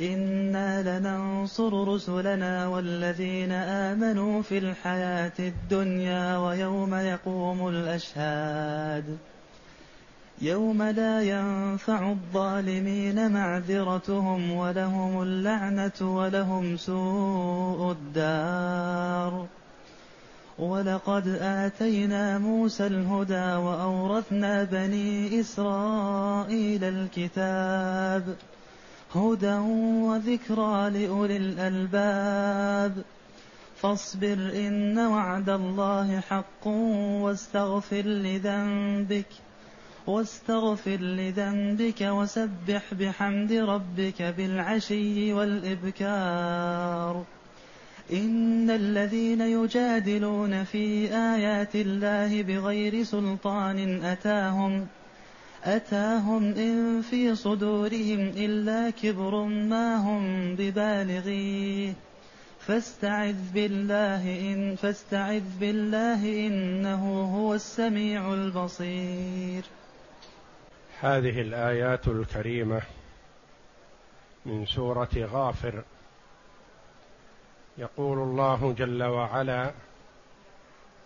أنا لننصر رسلنا والذين امنوا في الحياة الدنيا ويوم يقوم الاشهاد يوم لا ينفع الظالمين معذرتهم ولهم اللعنه ولهم سوء الدار ولقد اتينا موسى الهدى واورثنا بني اسرائيل الكتاب هدى وذكرى لأولي الألباب. فاصبر إن وعد الله حق واستغفر لذنبك واستغفر لذنبك وسبح بحمد ربك بالعشي والإبكار. إن الذين يجادلون في آيات الله بغير سلطان أتاهم أتاهم إن في صدورهم إلا كبر ما هم ببالغيه. فاستعذ بالله إن فاستعذ بالله إنه هو السميع البصير. هذه الآيات الكريمة من سورة غافر. يقول الله جل وعلا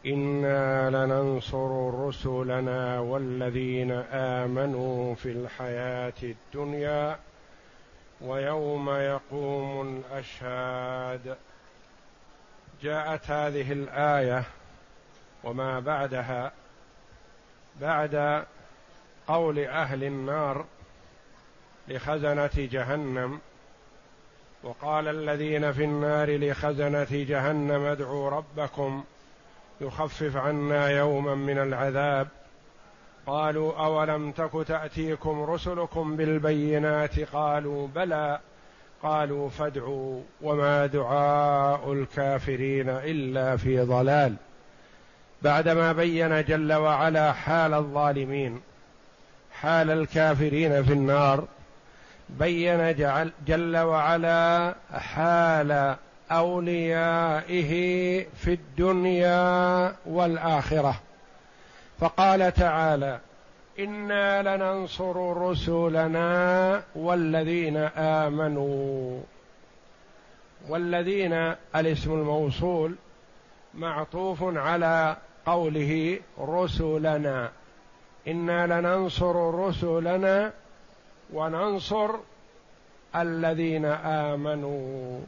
أنا لننصر رسلنا والذين امنوا في الحياة الدنيا ويوم يقوم الاشهاد جاءت هذه الايه وما بعدها بعد قول أهل النار لخزنه جهنم وقال الذين في النار لخزنه جهنم ادعوا ربكم يخفف عنا يوما من العذاب. قالوا أولم تك تأتيكم رسلكم بالبينات؟ قالوا بلى. قالوا فادعوا وما دعاء الكافرين إلا في ضلال. بعدما بين جل وعلا حال الظالمين حال الكافرين في النار بين جل وعلا حال أوليائه في الدنيا والآخرة. فقال تعالى إنا لننصر رسلنا والذين آمنوا والذين الاسم الموصول معطوف على قوله رسلنا. إنا لننصر رسلنا وننصر الذين آمنوا.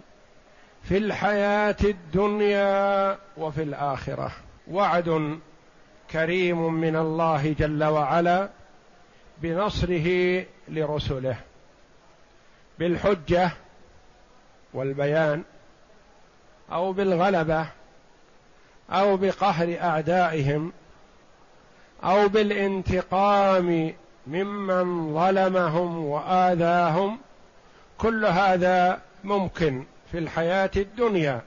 في الحياة الدنيا وفي الآخرة. وعد كريم من الله جل وعلا بنصره لرسله. بالحجة والبيان أو بالغلبة أو بقهر أعدائهم أو بالانتقام ممن ظلمهم وآذاهم. كل هذا ممكن. في الحياة الدنيا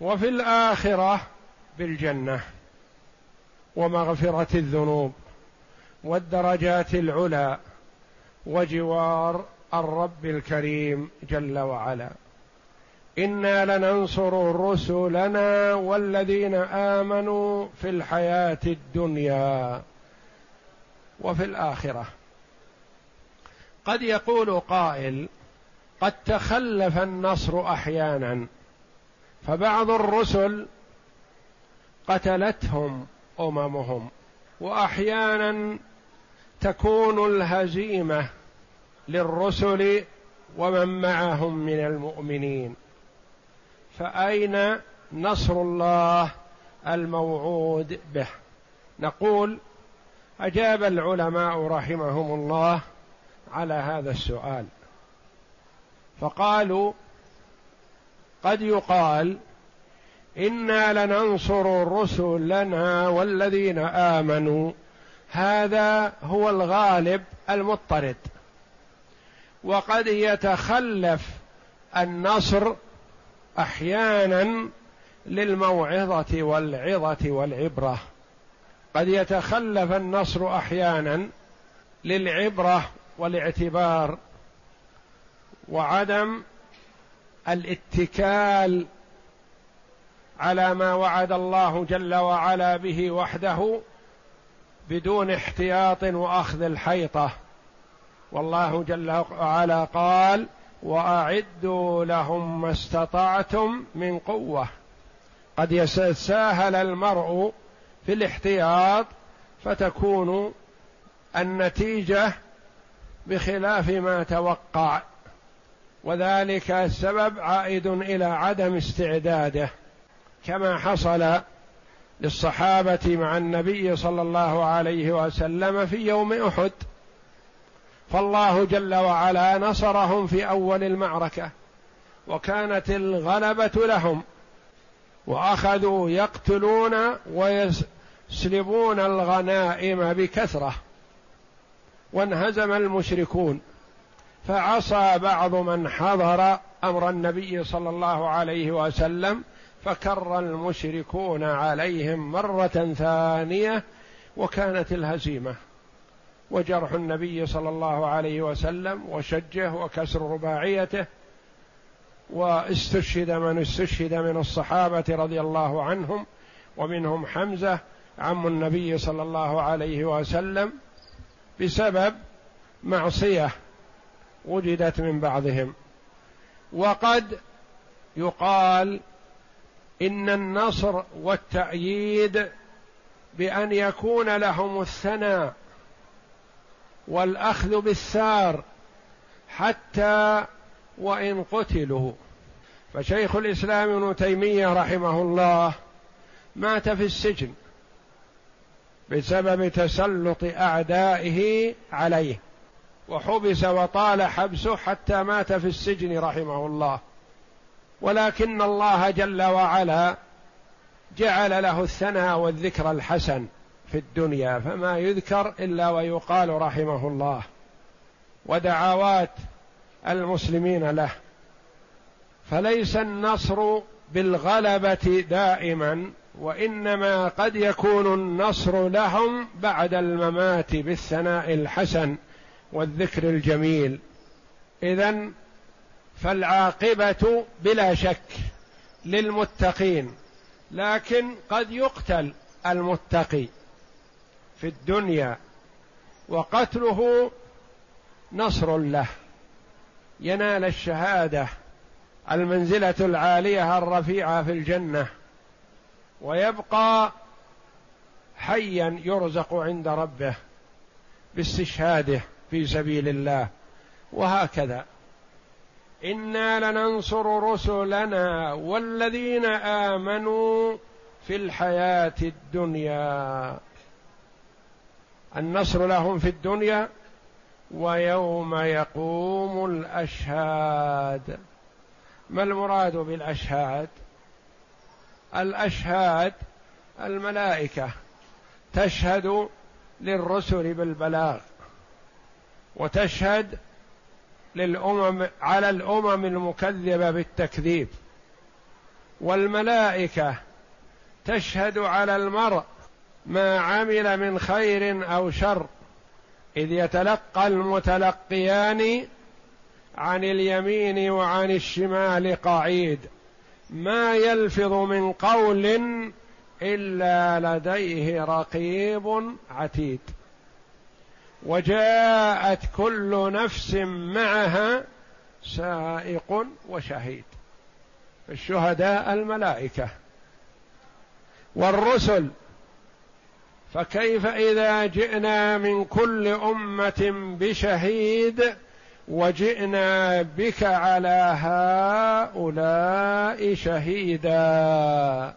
وفي الآخرة بالجنة ومغفرة الذنوب والدرجات العلى وجوار الرب الكريم جل وعلا. إنا لننصر رسلنا والذين آمنوا في الحياة الدنيا وفي الآخرة. قد يقول قائل قد تخلف النصر أحيانا فبعض الرسل قتلتهم أممهم وأحيانا تكون الهزيمة للرسل ومن معهم من المؤمنين. فأين نصر الله الموعود به؟ نقول أجاب العلماء رحمهم الله على هذا السؤال. فقالوا قد يقال إنا لننصر رسلنا والذين آمنوا. هذا هو الغالب المضطرد. وقد يتخلف النصر أحيانا للموعظة والعظة والعبرة. قد يتخلف النصر أحيانا للعبرة والاعتبار وعدم الاتكال على ما وعد الله جل وعلا به وحده بدون احتياط وأخذ الحيطة. والله جل وعلا قال وأعدوا لهم ما استطعتم من قوة. قد يتساهل المرء في الاحتياط فتكون النتيجة بخلاف ما توقع. وذلك السبب عائد إلى عدم استعداده كما حصل للصحابة مع النبي صلى الله عليه وسلم في يوم أحد. فالله جل وعلا نصرهم في أول المعركة وكانت الغلبة لهم وأخذوا يقتلون ويسلبون الغنائم بكثرة وانهزم المشركون. فعصى بعض من حضر أمر النبي صلى الله عليه وسلم فكر المشركون عليهم مرة ثانية وكانت الهزيمة. وجرح النبي صلى الله عليه وسلم وشجه وكسر رباعيته واستشهد من استشهد من الصحابة رضي الله عنهم ومنهم حمزة عم النبي صلى الله عليه وسلم بسبب معصية وجدت من بعضهم. وقد يقال إن النصر والتأييد بأن يكون لهم الثناء والأخذ بالثار حتى وإن قتلوا. فشيخ الإسلام ابن تيمية رحمه الله مات في السجن بسبب تسلط أعدائه عليه. وحبس وطال حبسه حتى مات في السجن رحمه الله. ولكن الله جل وعلا جعل له الثناء والذكر الحسن في الدنيا فما يذكر إلا ويقال رحمه الله. ودعوات المسلمين له. فليس النصر بالغلبة دائما وإنما قد يكون النصر لهم بعد الممات بالثناء الحسن. والذكر الجميل. اذا فالعاقبة بلا شك للمتقين لكن قد يقتل المتقي في الدنيا وقتله نصر له. ينال الشهادة المنزلة العالية الرفيعة في الجنة ويبقى حيا يرزق عند ربه باستشهاده. في سبيل الله وهكذا. إنا لننصر رسلنا والذين آمنوا في الحياة الدنيا. النصر لهم في الدنيا ويوم يقوم الأشهاد. ما المراد بالأشهاد؟ الأشهاد الملائكة تشهد للرسل بالبلاغ. وتشهد للأمم على الأمم المكذبة بالتكذيب. والملائكة تشهد على المرء ما عمل من خير أو شر إذ يتلقى المتلقيان عن اليمين وعن الشمال قعيد. ما يلفظ من قول إلا لديه رقيب عتيد. وجاءت كل نفس معها سائق وشهيد. الشهداء الملائكة. والرسل. فكيف إذا جئنا من كل أمة بشهيد وجئنا بك على هؤلاء شهيدا؟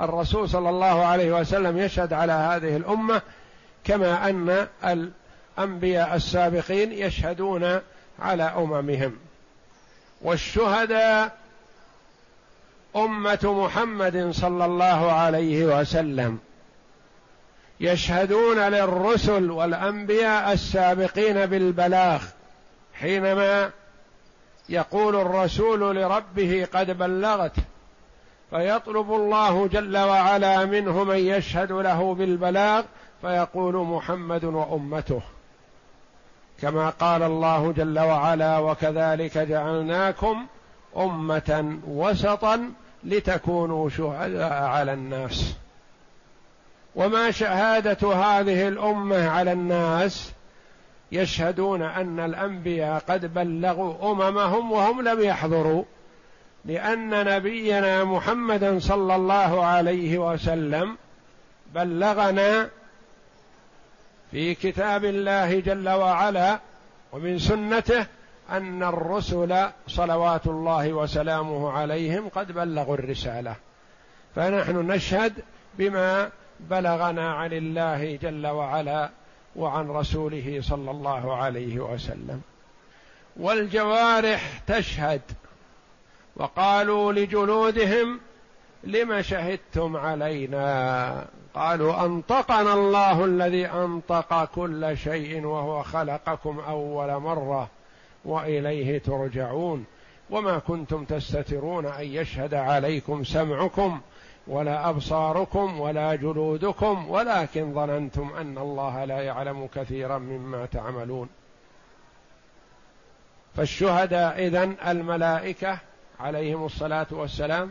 الرسول صلى الله عليه وسلم يشهد على هذه الأمة كما أن الانبياء السابقين يشهدون على أممهم. والشهداء أمة محمد صلى الله عليه وسلم. يشهدون للرسل والأنبياء السابقين بالبلاغ. حينما يقول الرسول لربه قد بلغت فيطلب الله جل وعلا منه من يشهد له بالبلاغ فيقول محمد وأمته. كما قال الله جل وعلا وكذلك جعلناكم أمة وسطا لتكونوا شهداء على الناس. وما شهادة هذه الأمة على الناس يشهدون أن الأنبياء قد بلغوا أممهم وهم لم يحضروا لأن نبينا محمدا صلى الله عليه وسلم بلغنا في كتاب الله جل وعلا ومن سنته أن الرسل صلوات الله وسلامه عليهم قد بلغوا الرسالة. فنحن نشهد بما بلغنا عن الله جل وعلا وعن رسوله صلى الله عليه وسلم. والجوارح تشهد. وقالوا لجلودهم لم شهدتم علينا؟ قالوا أنطقنا الله الذي أنطق كل شيء وهو خلقكم أول مرة وإليه ترجعون وما كنتم تستترون أن يشهد عليكم سمعكم ولا أبصاركم ولا جلودكم ولكن ظننتم أن الله لا يعلم كثيرا مما تعملون فالشهداء إذن الملائكة عليهم الصلاة والسلام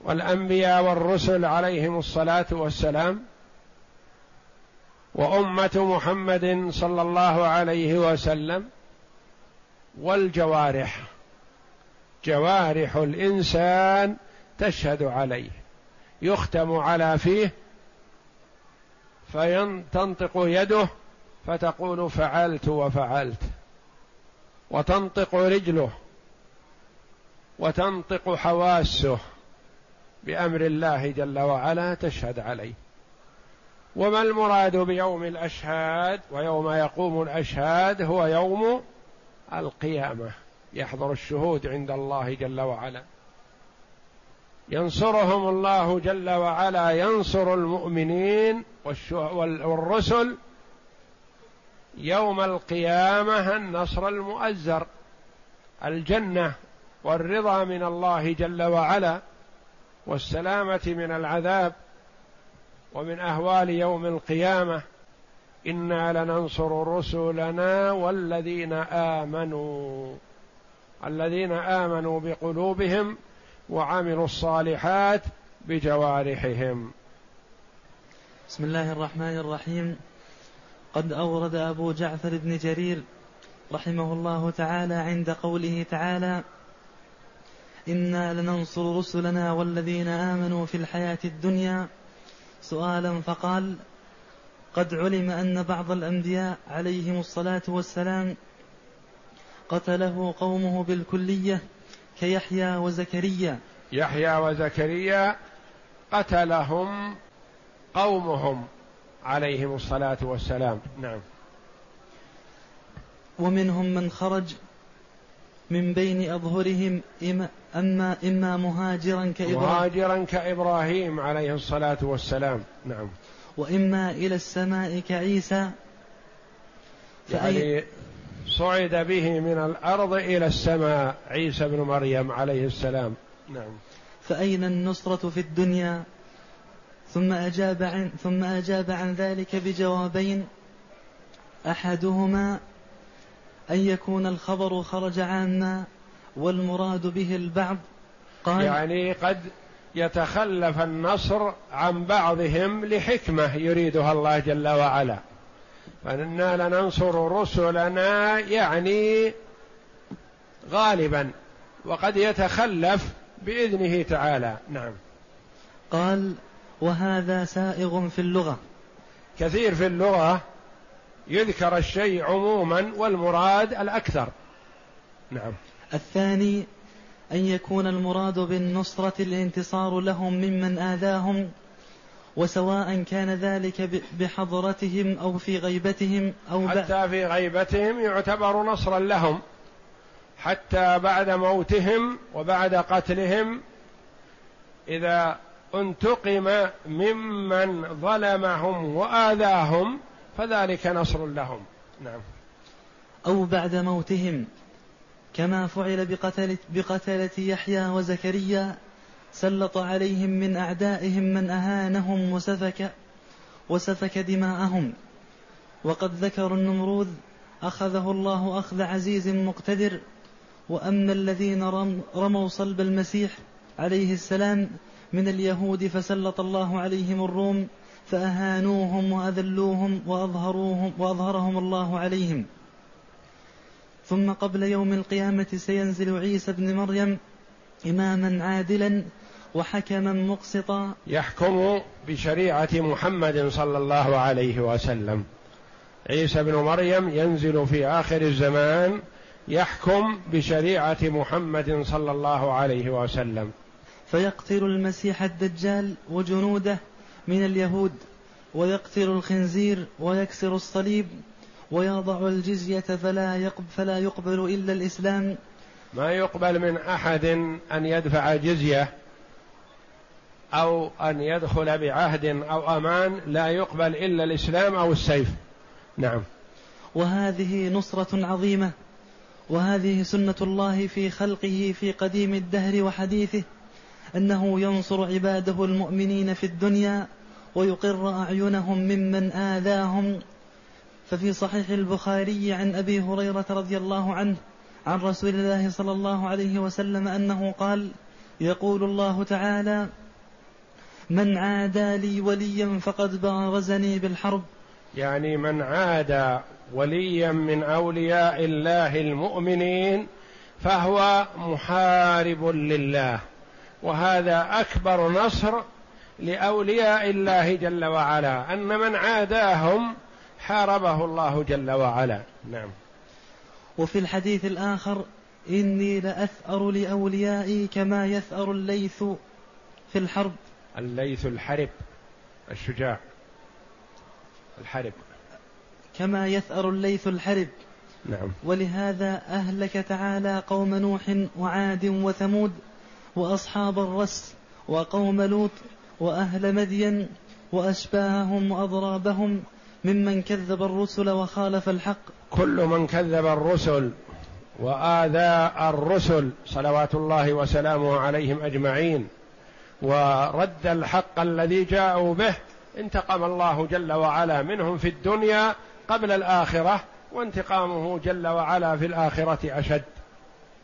والأنبياء والرسل عليهم الصلاة والسلام وأمة محمد صلى الله عليه وسلم والجوارح. جوارح الإنسان تشهد عليه يختم على فيه فتنطق يده فتقول فعلت وفعلت وتنطق رجله وتنطق حواسه. بأمر الله جل وعلا تشهد عليه. وما المراد بيوم الأشهاد؟ ويوم يقوم الأشهاد هو يوم القيامة. يحضر الشهود عند الله جل وعلا. ينصرهم الله جل وعلا ينصر المؤمنين والرسل يوم القيامة النصر المؤزر. الجنة والرضا من الله جل وعلا. والسلامة من العذاب ومن أهوال يوم القيامة. إنا لننصر رسلنا والذين آمنوا الذين آمنوا بقلوبهم وعملوا الصالحات بجوارحهم. بسم الله الرحمن الرحيم. قد أورد أبو جعفر بن جرير رحمه الله تعالى عند قوله تعالى أنا لننصر رسلنا والذين امنوا في الحياة الدنيا. سؤالا فقال قد علم ان بعض الانبياء عليهم الصلاه والسلام قتله قومه بالكليه كيحيى وزكريا. يحيى وزكريا قتلهم قومهم عليهم الصلاه والسلام. نعم. ومنهم من خرج من بين أظهرهم أما إما مهاجرا كإبراهيم. مهاجرا كإبراهيم عليه الصلاة والسلام. نعم. وإما إلى السماء كعيسى. يعني صعد به من الأرض إلى السماء عيسى بن مريم عليه السلام. نعم. فأين النصرة في الدنيا؟ ثم أجاب عن ثم أجاب عن ذلك بجوابين. أحدهما أن يكون الخبر خرج عاما. والمراد به البعض؟ قال يعني قد يتخلف النصر عن بعضهم لحكمة يريدها الله جل وعلا. فإنا لننصر رسلنا يعني غالبا وقد يتخلف بإذنه تعالى. نعم. قال وهذا سائغ في اللغة. كثير في اللغة يذكر الشيء عموما والمراد الأكثر. نعم. الثاني أن يكون المراد بالنصرة الانتصار لهم ممن آذاهم وسواء كان ذلك بحضرتهم أو في غيبتهم أو حتى في غيبتهم يعتبر نصرا لهم حتى بعد موتهم وبعد قتلهم إذا انتقم ممن ظلمهم وآذاهم فذلك نصر لهم. نعم. أو بعد موتهم كما فعل بقتلة, بقتلة يحيى وزكريا سلط عليهم من أعدائهم من أهانهم وسفك وسفك دماءهم. وقد ذكر النمروذ أخذه الله أخذ عزيز مقتدر وأما الذين رموا صلب المسيح عليه السلام من اليهود فسلط الله عليهم الروم فأهانوهم وأذلوهم وأظهروهم وأظهرهم الله عليهم. ثم قبل يوم القيامة سينزل عيسى بن مريم إماما عادلا وحكما مقسطا. يحكم بشريعة محمد صلى الله عليه وسلم. عيسى بن مريم ينزل في آخر الزمان يحكم بشريعة محمد صلى الله عليه وسلم. فيقتل المسيح الدجال وجنوده من اليهود ويقتل الخنزير ويكسر الصليب ويضع الجزية فلا يقبل, فلا يقبل إلا الإسلام. ما يقبل من أحد أن يدفع جزية أو أن يدخل بعهد أو أمان لا يقبل إلا الإسلام أو السيف. نعم. وهذه نصرة عظيمة وهذه سنة الله في خلقه في قديم الدهر وحديثه أنه ينصر عباده المؤمنين في الدنيا ويقر أعينهم ممن آذاهم. ففي صحيح البخاري عن أبي هريرة رضي الله عنه عن رسول الله صلى الله عليه وسلم أنه قال يقول الله تعالى من عادى لي وليا فقد بارزني بالحرب. يعني من عادى وليا من أولياء الله المؤمنين فهو محارب لله وهذا أكبر نصر لأولياء الله جل وعلا أن من عاداهم حاربه الله جل وعلا. نعم. وفي الحديث الآخر إني لأثأر لأوليائي كما يثأر الليث في الحرب. الليث الحرب الشجاع. الحرب. كما يثأر الليث الحرب. نعم. ولهذا أهلك تعالى قوم نوح وعاد وثمود وأصحاب الرس وقوم لوط وأهل مدين وأشباههم وأضرابهم ممن كذب الرسل وخالف الحق. كل من كذب الرسل وآذى الرسل صلوات الله وسلامه عليهم أجمعين ورد الحق الذي جاءوا به انتقم الله جل وعلا منهم في الدنيا قبل الآخرة وانتقامه جل وعلا في الآخرة أشد.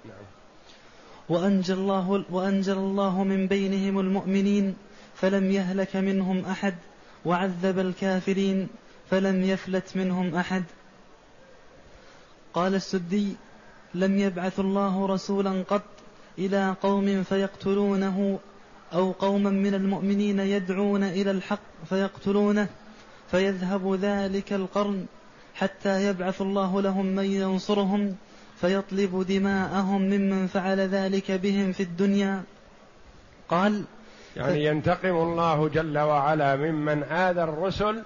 نعم. وأنجى الله وأنجى الله من بينهم المؤمنين فلم يهلك منهم أحد وعذب الكافرين. فلم يفلت منهم أحد. قال السدي لم يبعث الله رسولا قط إلى قوم فيقتلونه أو قوما من المؤمنين يدعون إلى الحق فيقتلونه فيذهب ذلك القرن حتى يبعث الله لهم من ينصرهم فيطلب دماءهم ممن فعل ذلك بهم في الدنيا. قال يعني ينتقم الله جل وعلا ممن آذى الرسل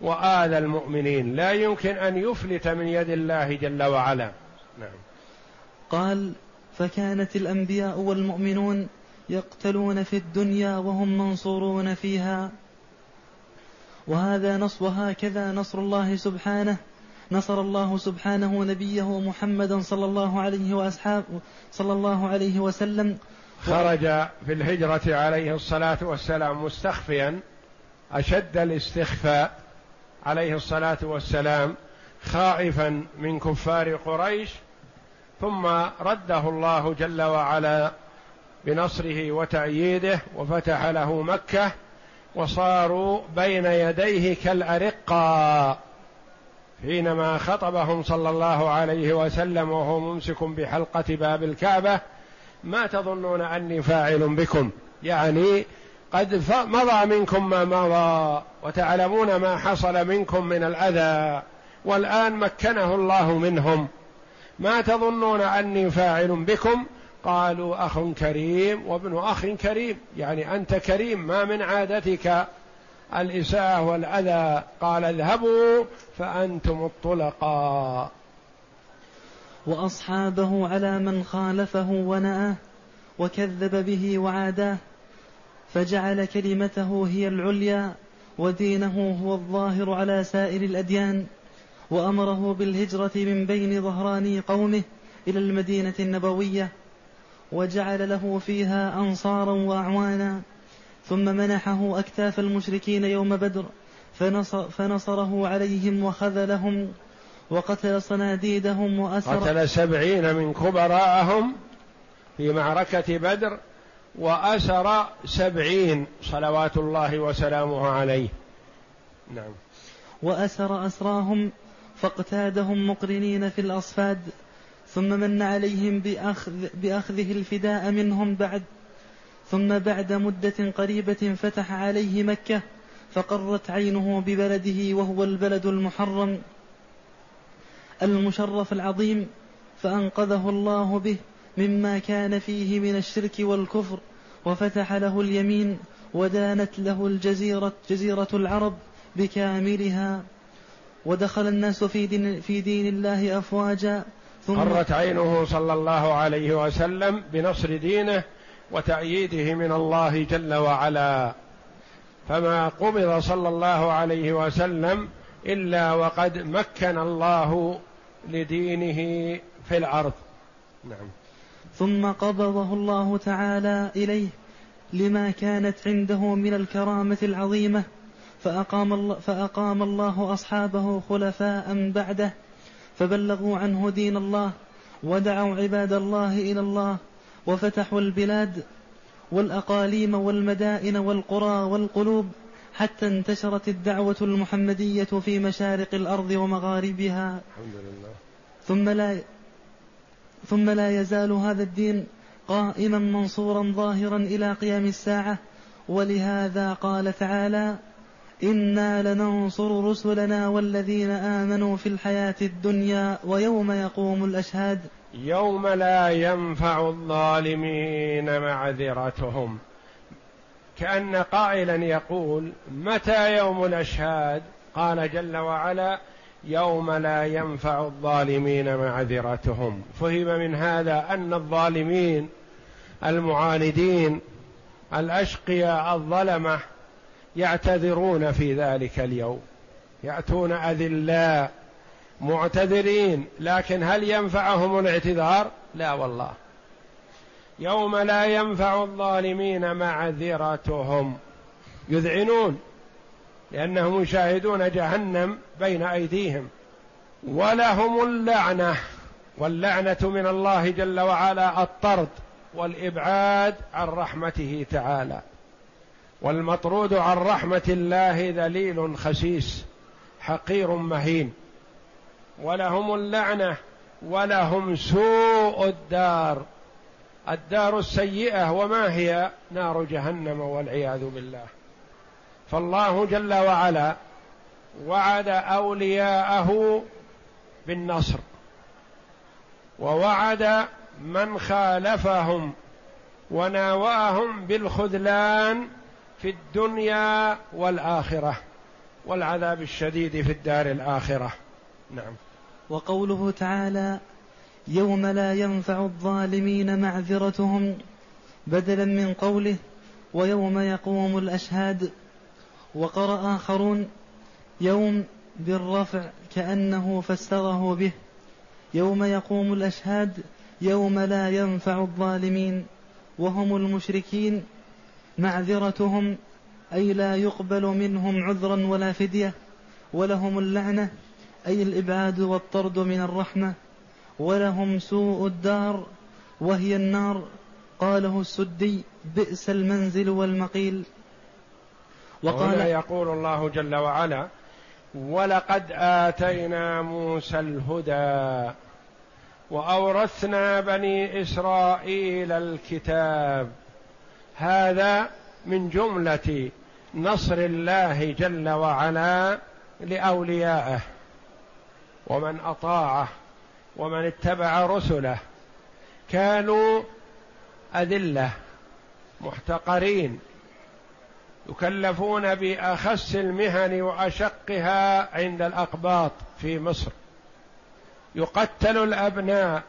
وآذى المؤمنين. لا يمكن أن يفلت من يد الله جل وعلا. نعم. قال فكانت الأنبياء والمؤمنون يقتلون في الدنيا وهم منصورون فيها. وهذا نص وهكذا نصر الله سبحانه. نصر الله سبحانه نبيه محمدا صلى الله عليه وأصحاب صلى الله عليه وسلم. خرج في الهجرة عليه الصلاة والسلام مستخفيا أشد الاستخفاء. عليه الصلاة والسلام خائفا من كفار قريش ثم رده الله جل وعلا بنصره وتأييده وفتح له مكة وصاروا بين يديه كالأرقة حينما خطبهم صلى الله عليه وسلم وهو ممسك بحلقة باب الكعبة ما تظنون أني فاعل بكم؟ يعني قد مضى منكم ما مضى وتعلمون ما حصل منكم من الأذى والآن مكنه الله منهم. ما تظنون أني فاعل بكم؟ قالوا أخ كريم وابن أخ كريم يعني أنت كريم ما من عادتك الإساءة والأذى؟ قال اذهبوا فأنتم الطلقاء. وأصحابه على من خالفه ونأه وكذب به وعاداه. فجعل كلمته هي العليا ودينه هو الظاهر على سائر الأديان وأمره بالهجرة من بين ظهراني قومه إلى المدينة النبوية وجعل له فيها أنصارا وأعوانا ثم منحه أكتاف المشركين يوم بدر فنصر فنصره عليهم وخذلهم وقتل صناديدهم وأسر قتل سبعين من كبراءهم في معركة بدر وأسر سبعين صلوات الله وسلامه عليه. نعم. وأسر أسراهم فاقتادهم مقرنين في الأصفاد ثم من عليهم بأخذ بأخذه الفداء منهم بعد ثم بعد مدة قريبة فتح عليه مكة فقرت عينه ببلده وهو البلد المحرم المشرف العظيم فأنقذه الله به مما كان فيه من الشرك والكفر. وفتح له اليمين ودانت له الجزيرة جزيرة العرب بكاملها ودخل الناس في دين, في دين الله أفواجا ثم قرت عينه صلى الله عليه وسلم بنصر دينه وتأييده من الله جل وعلا. فما قبض صلى الله عليه وسلم إلا وقد مكن الله لدينه في الأرض. نعم. ثم قبضه الله تعالى إليه لما كانت عنده من الكرامة العظيمة فأقام الله, فأقام الله أصحابه خلفاء بعده فبلغوا عنه دين الله ودعوا عباد الله إلى الله وفتحوا البلاد والأقاليم والمدائن والقرى والقلوب حتى انتشرت الدعوة المحمدية في مشارق الأرض ومغاربها. الحمد لله. ثم لا ثم لا يزال هذا الدين قائما منصورا ظاهرا إلى قيام الساعة. ولهذا قال تعالى إنا لننصر رسلنا والذين آمنوا في الحياة الدنيا ويوم يقوم الأشهاد. يوم لا ينفع الظالمين معذرتهم. كأن قائلا يقول متى يوم الأشهاد؟ قال جل وعلا يوم لا ينفع الظالمين معذرتهم. فهم من هذا أن الظالمين المعاندين الأشقياء الظلمة يعتذرون في ذلك اليوم. يأتون أذلاء معتذرين لكن هل ينفعهم الاعتذار؟ لا والله. يوم لا ينفع الظالمين معذرتهم. يذعنون. لأنهم يشاهدون جهنم بين أيديهم. ولهم اللعنة واللعنة من الله جل وعلا الطرد والإبعاد عن رحمته تعالى. والمطرود عن رحمة الله ذليل خسيس حقير مهين. ولهم اللعنة ولهم سوء الدار. الدار السيئة وما هي؟ نار جهنم والعياذ بالله. فالله جل وعلا وعد أولياءه بالنصر ووعد من خالفهم وناوأهم بالخذلان في الدنيا والآخرة والعذاب الشديد في الدار الآخرة. نعم. وقوله تعالى يوم لا ينفع الظالمين معذرتهم بدلا من قوله ويوم يقوم الأشهاد. وقرأ آخرون يوم بالرفع كأنه فسره به يوم يقوم الأشهاد يوم لا ينفع الظالمين وهم المشركين معذرتهم أي لا يقبل منهم عذرا ولا فدية ولهم اللعنة أي الإبعاد والطرد من الرحمة ولهم سوء الدار وهي النار قاله السدي بئس المنزل والمقيل. وقال يقول الله جل وعلا ولقد آتينا موسى الهدى وأورثنا بني إسرائيل الكتاب. هذا من جملة نصر الله جل وعلا لأوليائه ومن أطاعه ومن اتبع رسله. كانوا أذلة محتقرين يكلفون بأخس المهن وأشقها عند الأقباط في مصر. يقتل الأبناء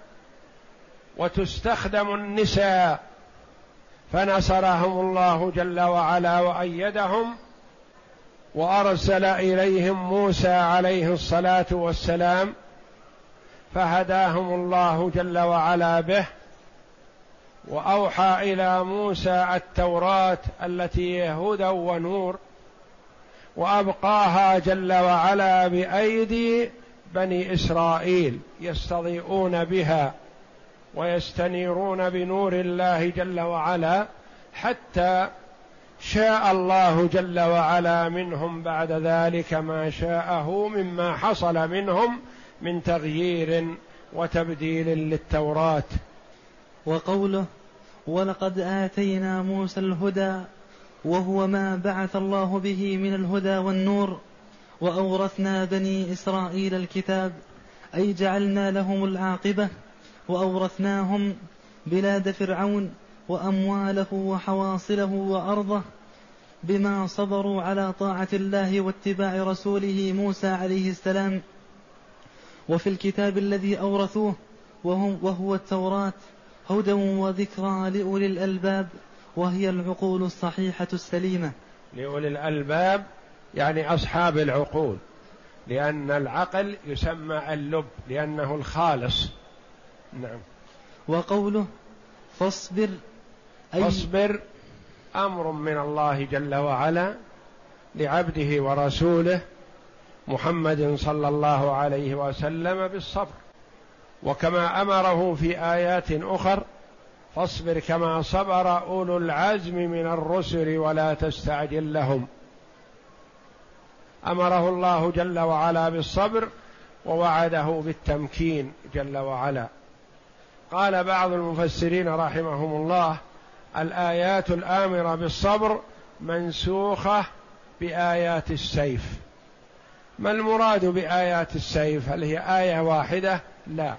وتستخدم النساء. فنصرهم الله جل وعلا وأيدهم وأرسل إليهم موسى عليه الصلاة والسلام فهداهم الله جل وعلا به وأوحى إلى موسى التوراة التي هدى ونور وأبقاها جل وعلا بأيدي بني إسرائيل يستضيئون بها ويستنيرون بنور الله جل وعلا حتى شاء الله جل وعلا منهم بعد ذلك ما شاءه مما حصل منهم من تغيير وتبديل للتوراة. وقوله ولقد آتينا موسى الهدى وهو ما بعث الله به من الهدى والنور وأورثنا بني إسرائيل الكتاب أي جعلنا لهم العاقبة وأورثناهم بلاد فرعون وأمواله وحواصله وأرضه بما صبروا على طاعة الله واتباع رسوله موسى عليه السلام. وفي الكتاب الذي أورثوه وهو التوراة هدى وذكرى لأولي الألباب وهي العقول الصحيحة السليمة. لأولي الألباب يعني أصحاب العقول لأن العقل يسمى اللب لأنه الخالص. نعم. وقوله فاصبر أي فاصبر أمر من الله جل وعلا لعبده ورسوله محمد صلى الله عليه وسلم بالصبر. وكما أمره في آيات أخر فاصبر كما صبر أولو العزم من الرسل ولا تستعجل لهم. أمره الله جل وعلا بالصبر ووعده بالتمكين جل وعلا. قال بعض المفسرين رحمهم الله الآيات الآمرة بالصبر منسوخة بآيات السيف. ما المراد بآيات السيف؟ هل هي آية واحدة؟ لا.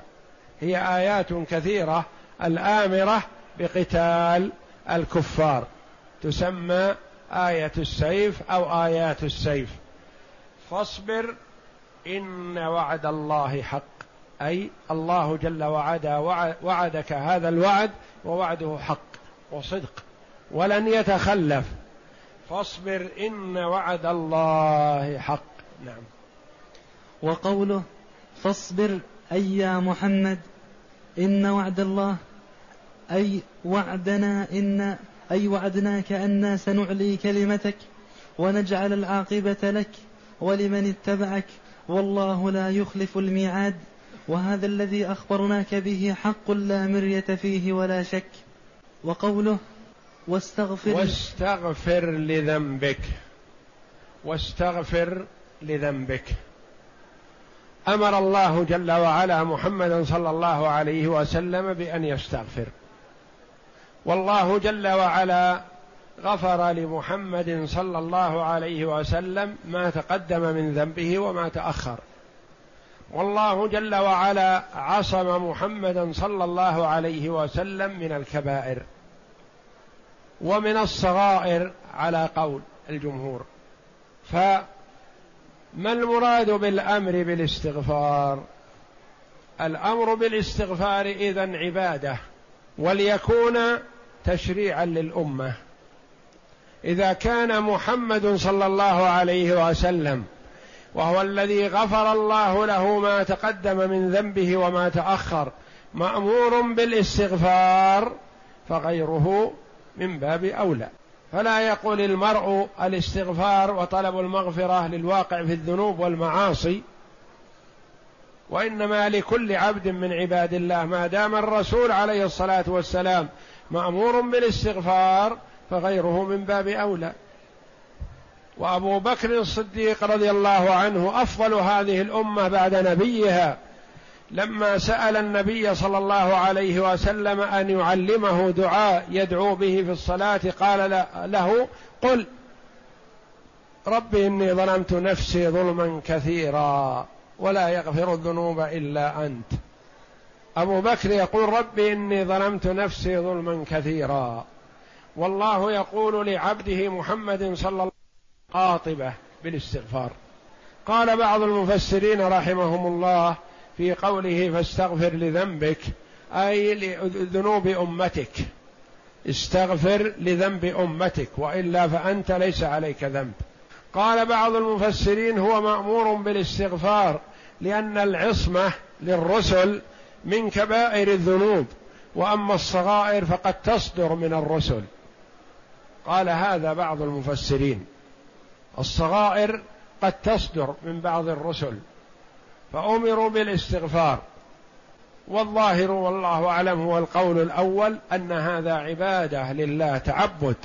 هي آيات كثيرة الآمرة بقتال الكفار. تسمى آية السيف أو آيات السيف. فاصبر إن وعد الله حق. أي الله جل وعلا وعدك هذا الوعد ووعده حق وصدق ولن يتخلف. فاصبر إن وعد الله حق. نعم. وقوله فاصبر أي يا محمد إن وعد الله أي وعدنا إن أي وعدناك أنا سنعلي كلمتك ونجعل العاقبة لك ولمن اتبعك والله لا يخلف الميعاد. وهذا الذي أخبرناك به حق لا مرية فيه ولا شك. وقوله واستغفر واستغفر لذنبك. واستغفر لذنبك. أمر الله جل وعلا محمدا صلى الله عليه وسلم بأن يستغفر. والله جل وعلا غفر لمحمد صلى الله عليه وسلم ما تقدم من ذنبه وما تأخر. والله جل وعلا عصم محمدا صلى الله عليه وسلم من الكبائر ومن الصغائر على قول الجمهور. فما المراد بالأمر بالاستغفار؟ الأمر بالاستغفار اذا عبادة وليكون تشريعا للأمة. إذا كان محمد صلى الله عليه وسلم وهو الذي غفر الله له ما تقدم من ذنبه وما تأخر مأمور بالاستغفار فغيره من باب أولى. فلا يقول المرء الاستغفار وطلب المغفرة للواقع في الذنوب والمعاصي وإنما لكل عبد من عباد الله ما دام الرسول عليه الصلاة والسلام مأمور بالاستغفار فغيره من باب أولى. وأبو بكر الصديق رضي الله عنه أفضل هذه الأمة بعد نبيها لما سأل النبي صلى الله عليه وسلم أن يعلمه دعاء يدعو به في الصلاة قال له قل رب إني ظلمت نفسي ظلما كثيرا ولا يغفر الذنوب إلا أنت. أبو بكر يقول رب إني ظلمت نفسي ظلما كثيرا. والله يقول لعبده محمد صلى الله قاطبة بالاستغفار. قال بعض المفسرين رحمهم الله في قوله فاستغفر لذنبك أي لذنوب أمتك. استغفر لذنب أمتك وإلا فأنت ليس عليك ذنب. قال بعض المفسرين هو مأمور بالاستغفار لأن العصمة للرسل من كبائر الذنوب وأما الصغائر فقد تصدر من الرسل. قال هذا بعض المفسرين. الصغائر قد تصدر من بعض الرسل. فأمروا بالاستغفار. والظاهر والله أعلم هو القول الأول أن هذا عبادة لله تعبد.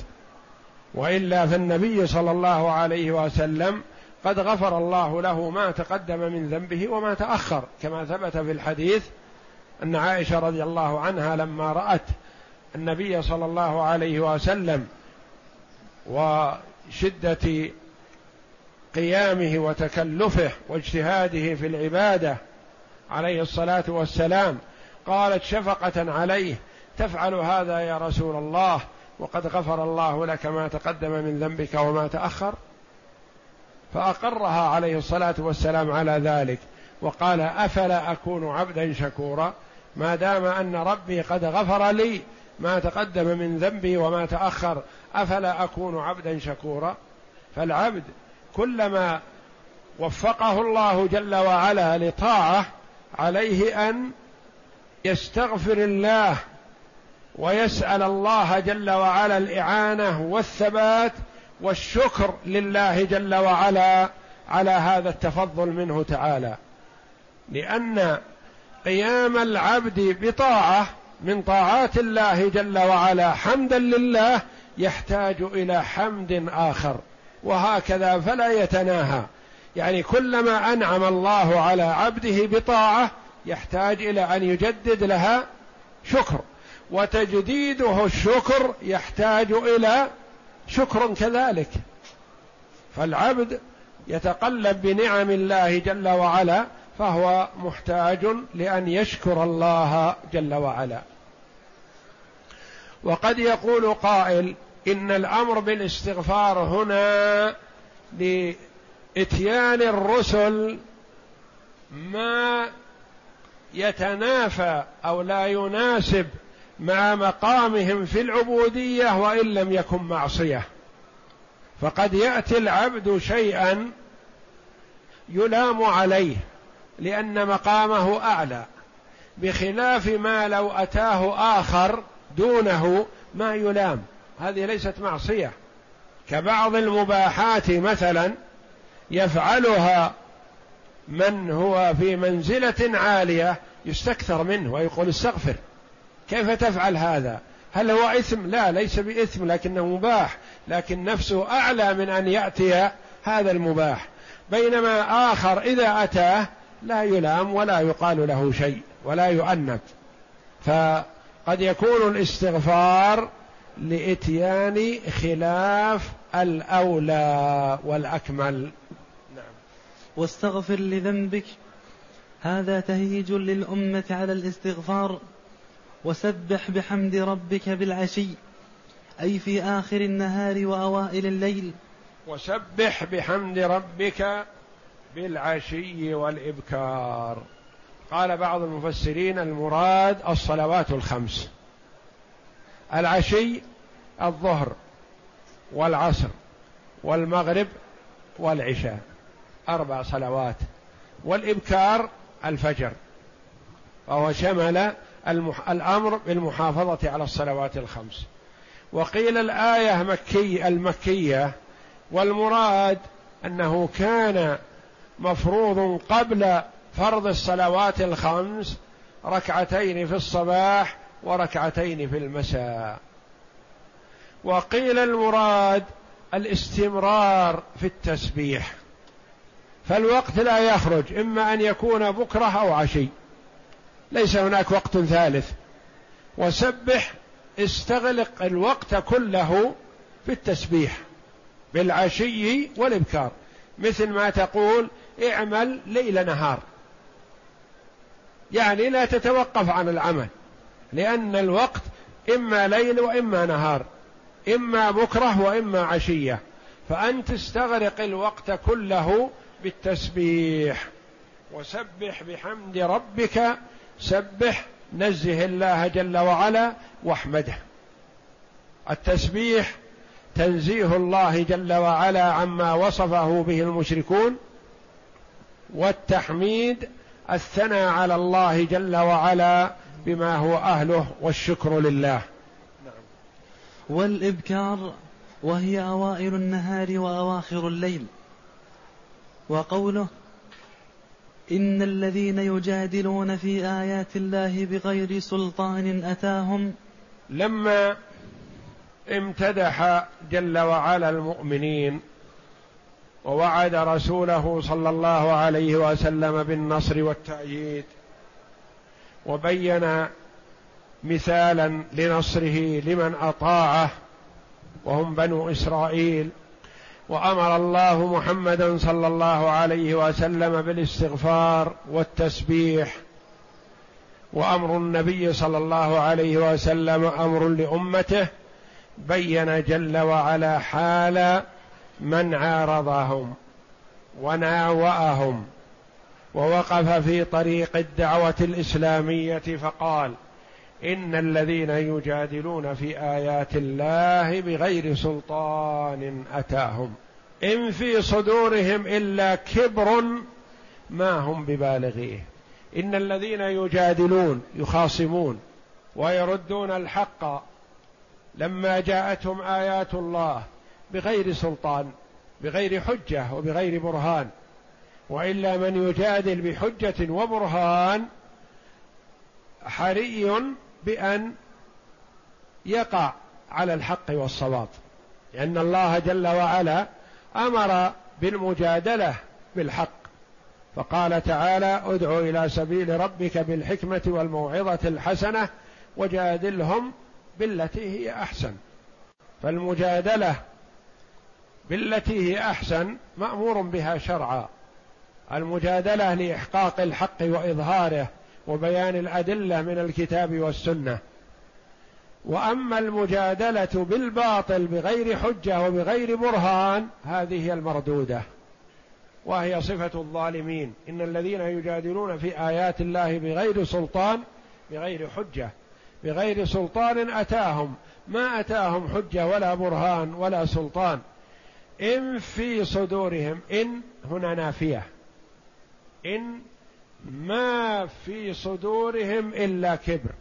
وإلا فالنبي صلى الله عليه وسلم قد غفر الله له ما تقدم من ذنبه وما تأخر. كما ثبت في الحديث أن عائشة رضي الله عنها لما رأت النبي صلى الله عليه وسلم وشدة قيامه وتكلفه واجتهاده في العبادة عليه الصلاة والسلام. قالت شفقة عليه تفعل هذا يا رسول الله وقد غفر الله لك ما تقدم من ذنبك وما تأخر. فأقرها عليه الصلاة والسلام على ذلك وقال أفلا أكون عبدا شكورا؟ ما دام أن ربي قد غفر لي ما تقدم من ذنبي وما تأخر أفلا أكون عبدا شكورا؟ فالعبد كلما وفقه الله جل وعلا لطاعه عليه أن يستغفر الله ويسأل الله جل وعلا الإعانة والثبات والشكر لله جل وعلا على هذا التفضل منه تعالى. لأن قيام العبد بطاعة من طاعات الله جل وعلا حمدا لله يحتاج إلى حمد آخر. وهكذا فلا يتناهى. يعني كلما أنعم الله على عبده بطاعة يحتاج إلى أن يجدد لها شكر. وتجديده الشكر يحتاج إلى شكر كذلك. فالعبد يتقلب بنعم الله جل وعلا فهو محتاج لأن يشكر الله جل وعلا. وقد يقول قائل إن الأمر بالاستغفار هنا لإتيان الرسل ما يتنافى أو لا يناسب مع مقامهم في العبودية وإن لم يكن معصية. فقد يأتي العبد شيئا يلام عليه لأن مقامه أعلى بخلاف ما لو أتاه آخر دونه ما يلام. هذه ليست معصية. كبعض المباحات مثلا يفعلها من هو في منزلة عالية يستكثر منه ويقول استغفر. كيف تفعل هذا؟ هل هو إثم؟ لا ليس بإثم لكنه مباح. لكن نفسه أعلى من أن يأتي هذا المباح. بينما آخر إذا أتاه لا يلام ولا يقال له شيء ولا يؤنب فقد يكون الاستغفار لإتيان خلاف الأولى والأكمل. نعم. واستغفر لذنبك. هذا تهيج للأمة على الاستغفار. وسبح بحمد ربك بالعشي. أي في آخر النهار وأوائل الليل. وسبح بحمد ربك بالعشي والإبكار. قال بعض المفسرين المراد الصلوات الخمس. العشي الظهر والعصر والمغرب والعشاء. أربع صلوات. والإبكار الفجر. وهو شمل المح... الأمر بالمحافظة على الصلوات الخمس. وقيل الآية مكي المكية والمراد أنه كان مفروض قبل فرض الصلوات الخمس ركعتين في الصباح وركعتين في المساء. وقيل المراد الاستمرار في التسبيح. فالوقت لا يخرج إما أن يكون بكرة أو عشي. ليس هناك وقت ثالث. وسبح استغلق الوقت كله في التسبيح بالعشي والإبكار. مثل ما تقول اعمل ليل نهار. يعني لا تتوقف عن العمل. لأن الوقت إما ليل وإما نهار إما بكرة وإما عشية. فانت استغرق الوقت كله بالتسبيح. وسبح بحمد ربك سبح نزه الله جل وعلا واحمده. التسبيح تنزيه الله جل وعلا عما وصفه به المشركون. والتحميد الثناء على الله جل وعلا بما هو أهله والشكر لله. والإبكار وهي أوائل النهار وأواخر الليل. وقوله إن الذين يجادلون في آيات الله بغير سلطان أتاهم لما امتدح جل وعلا المؤمنين ووعد رسوله صلى الله عليه وسلم بالنصر والتأييد وبين مثالا لنصره لمن أطاعه وهم بنو إسرائيل. وأمر الله محمدا صلى الله عليه وسلم بالاستغفار والتسبيح. وأمر النبي صلى الله عليه وسلم أمر لأمته بين جل وعلا حال من عارضهم وناوأهم. ووقف في طريق الدعوة الإسلامية فقال إن الذين يجادلون في آيات الله بغير سلطان أتاهم إن في صدورهم إلا كبر ما هم ببالغيه. إن الذين يجادلون يخاصمون ويردون الحق لما جاءتهم آيات الله بغير سلطان بغير حجة وبغير برهان وإلا من يجادل بحجة وبرهان حري بأن يقع على الحق والصواب. لأن الله جل وعلا أمر بالمجادلة بالحق. فقال تعالى ادع إلى سبيل ربك بالحكمة والموعظة الحسنة وجادلهم بالتي هي أحسن. فالمجادلة بالتي هي أحسن مأمور بها شرعا. المجادلة لإحقاق الحق وإظهاره وبيان الأدلة من الكتاب والسنة. وأما المجادلة بالباطل بغير حجة وبغير برهان هذه هي المردودة. وهي صفة الظالمين. إن الذين يجادلون في آيات الله بغير سلطان بغير حجة بغير سلطان أتاهم. ما أتاهم حجة ولا برهان ولا سلطان. إن في صدورهم إن هنا نافية. إن ما في صدورهم إلا كبر.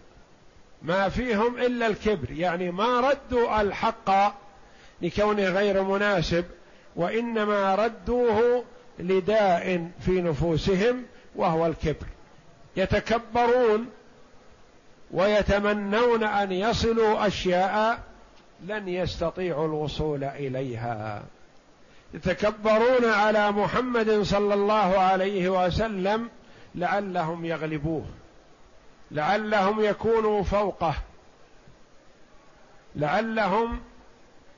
ما فيهم إلا الكبر. يعني ما ردوا الحق لكونه غير مناسب وإنما ردوه لداء في نفوسهم وهو الكبر. يتكبرون ويتمنون أن يصلوا أشياء لن يستطيعوا الوصول إليها. يتكبرون على محمد صلى الله عليه وسلم لعلهم يغلبوه لعلهم يكونوا فوقه لعلهم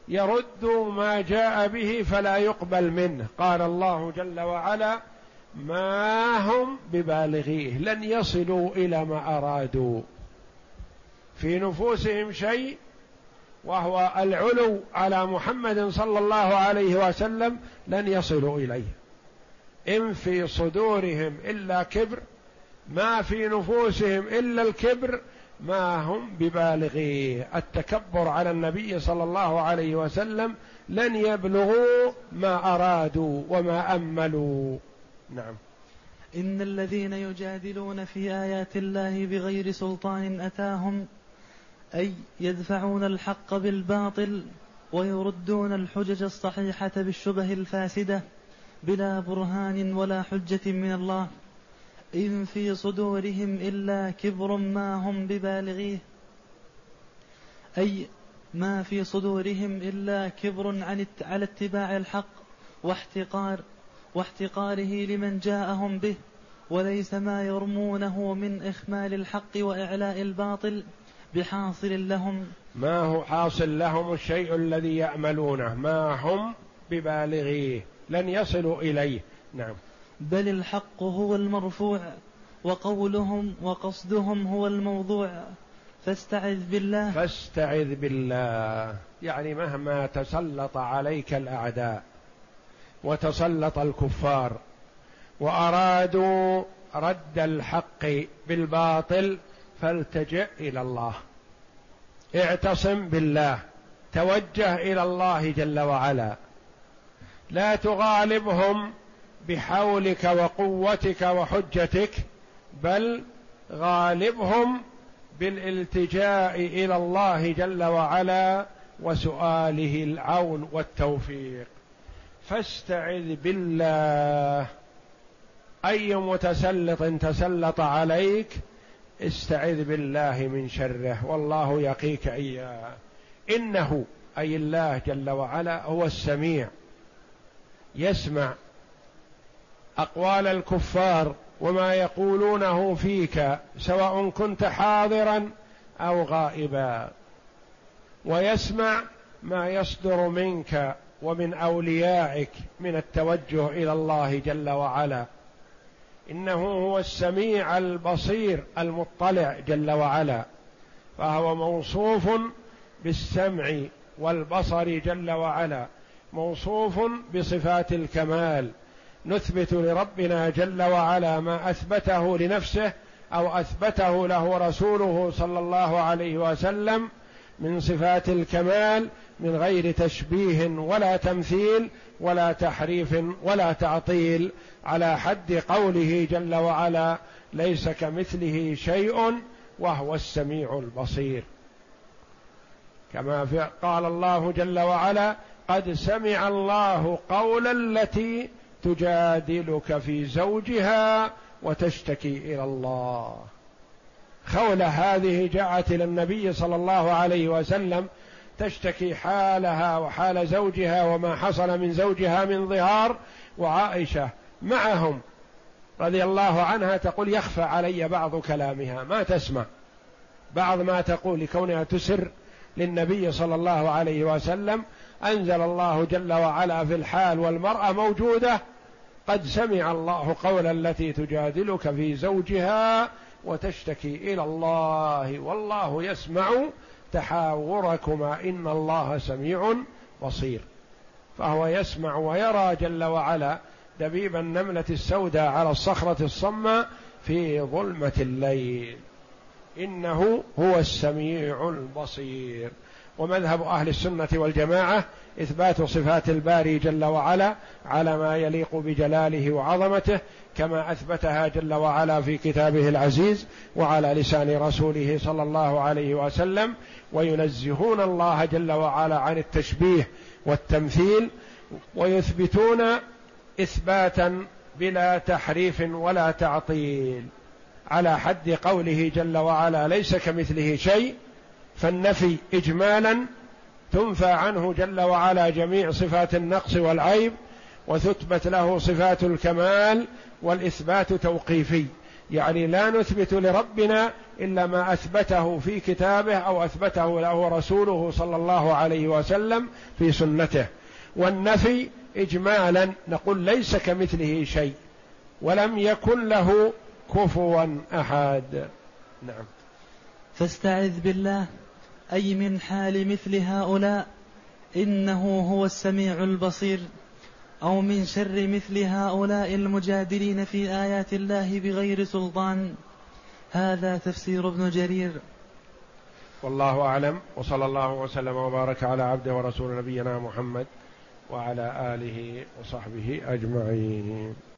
يردوا ما جاء به فلا يقبل منه. قال الله جل وعلا ما هم ببالغيه لن يصلوا إلى ما أرادوا. في نفوسهم شيء وهو العلو على محمد صلى الله عليه وسلم لن يصلوا إليه. إن في صدورهم إلا كبر ما في نفوسهم إلا الكبر ما هم ببالغيه التكبر على النبي صلى الله عليه وسلم لن يبلغوا ما أرادوا وما أملوا. نعم. إن الذين يجادلون في آيات الله بغير سلطان أتاهم أي يدفعون الحق بالباطل ويردون الحجج الصحيحة بالشبه الفاسدة بلا برهان ولا حجة من الله إن في صدورهم إلا كبر ما هم ببالغيه. أي ما في صدورهم إلا كبر عن على اتباع الحق واحتقار واحتقاره لمن جاءهم به وليس ما يرمونه من إخمال الحق وإعلاء الباطل. بحاصل لهم ما هو حاصل لهم الشيء الذي يعملونه؟ ما هم ببالغيه؟ لن يصلوا إليه. نعم. بل الحق هو المرفوع وقولهم وقصدهم هو الموضوع. فاستعذ بالله. فاستعذ بالله. يعني مهما تسلط عليك الأعداء وتسلط الكفار وأرادوا رد الحق بالباطل فالتجئ إلى الله. اعتصم بالله. توجه إلى الله جل وعلا. لا تغالبهم بحولك وقوتك وحجتك بل غالبهم بالالتجاء إلى الله جل وعلا وسؤاله العون والتوفيق. فاستعذ بالله. أي متسلط تسلط عليك استعذ بالله من شره والله يقيك إياه. إنه أي الله جل وعلا هو السميع. يسمع أقوال الكفار وما يقولونه فيك سواء كنت حاضرا أو غائبا. ويسمع ما يصدر منك ومن أوليائك من التوجه إلى الله جل وعلا. إنه هو السميع البصير المطلع جل وعلا فهو موصوف بالسمع والبصر جل وعلا موصوف بصفات الكمال. نثبت لربنا جل وعلا ما أثبته لنفسه أو أثبته له رسوله صلى الله عليه وسلم من صفات الكمال من غير تشبيه ولا تمثيل ولا تحريف ولا تعطيل على حد قوله جل وعلا ليس كمثله شيء وهو السميع البصير كما قال الله جل وعلا قد سمع الله قول التي تجادلك في زوجها وتشتكي إلى الله خوله هذه جاءت إلى النبي صلى الله عليه وسلم تشتكي حالها وحال زوجها وما حصل من زوجها من ظهار وعائشة معهم رضي الله عنها تقول يخفى علي بعض كلامها ما تسمع. بعض ما تقول لكونها تسر للنبي صلى الله عليه وسلم أنزل الله جل وعلا في الحال والمرأة موجودة قد سمع الله قول التي تجادلك في زوجها وتشتكي إلى الله والله يسمع تحاوركما إن الله سميع بصير. فهو يسمع ويرى جل وعلا دبيب النملة السوداء على الصخرة الصماء في ظلمة الليل. إنه هو السميع البصير. ومذهب أهل السنة والجماعة إثبات صفات الباري جل وعلا على ما يليق بجلاله وعظمته كما أثبتها جل وعلا في كتابه العزيز وعلى لسان رسوله صلى الله عليه وسلم وينزهون الله جل وعلا عن التشبيه والتمثيل ويثبتون إثباتا بلا تحريف ولا تعطيل. على حد قوله جل وعلا ليس كمثله شيء فالنفي اجمالا تنفى عنه جل وعلا جميع صفات النقص والعيب وتثبت له صفات الكمال والإثبات توقيفي. يعني لا نثبت لربنا إلا ما أثبته في كتابه أو أثبته له رسوله صلى الله عليه وسلم في سنته. والنفي اجمالا نقول ليس كمثله شيء ولم يكن له كفوا أحد. نعم. فاستعذ بالله. أي من حال مثل هؤلاء إنه هو السميع البصير أو من شر مثل هؤلاء المجادلين في آيات الله بغير سلطان. هذا تفسير ابن جرير. والله أعلم وصلى الله وسلم وبارك على عبده ورسول نبينا محمد وعلى آله وصحبه أجمعين.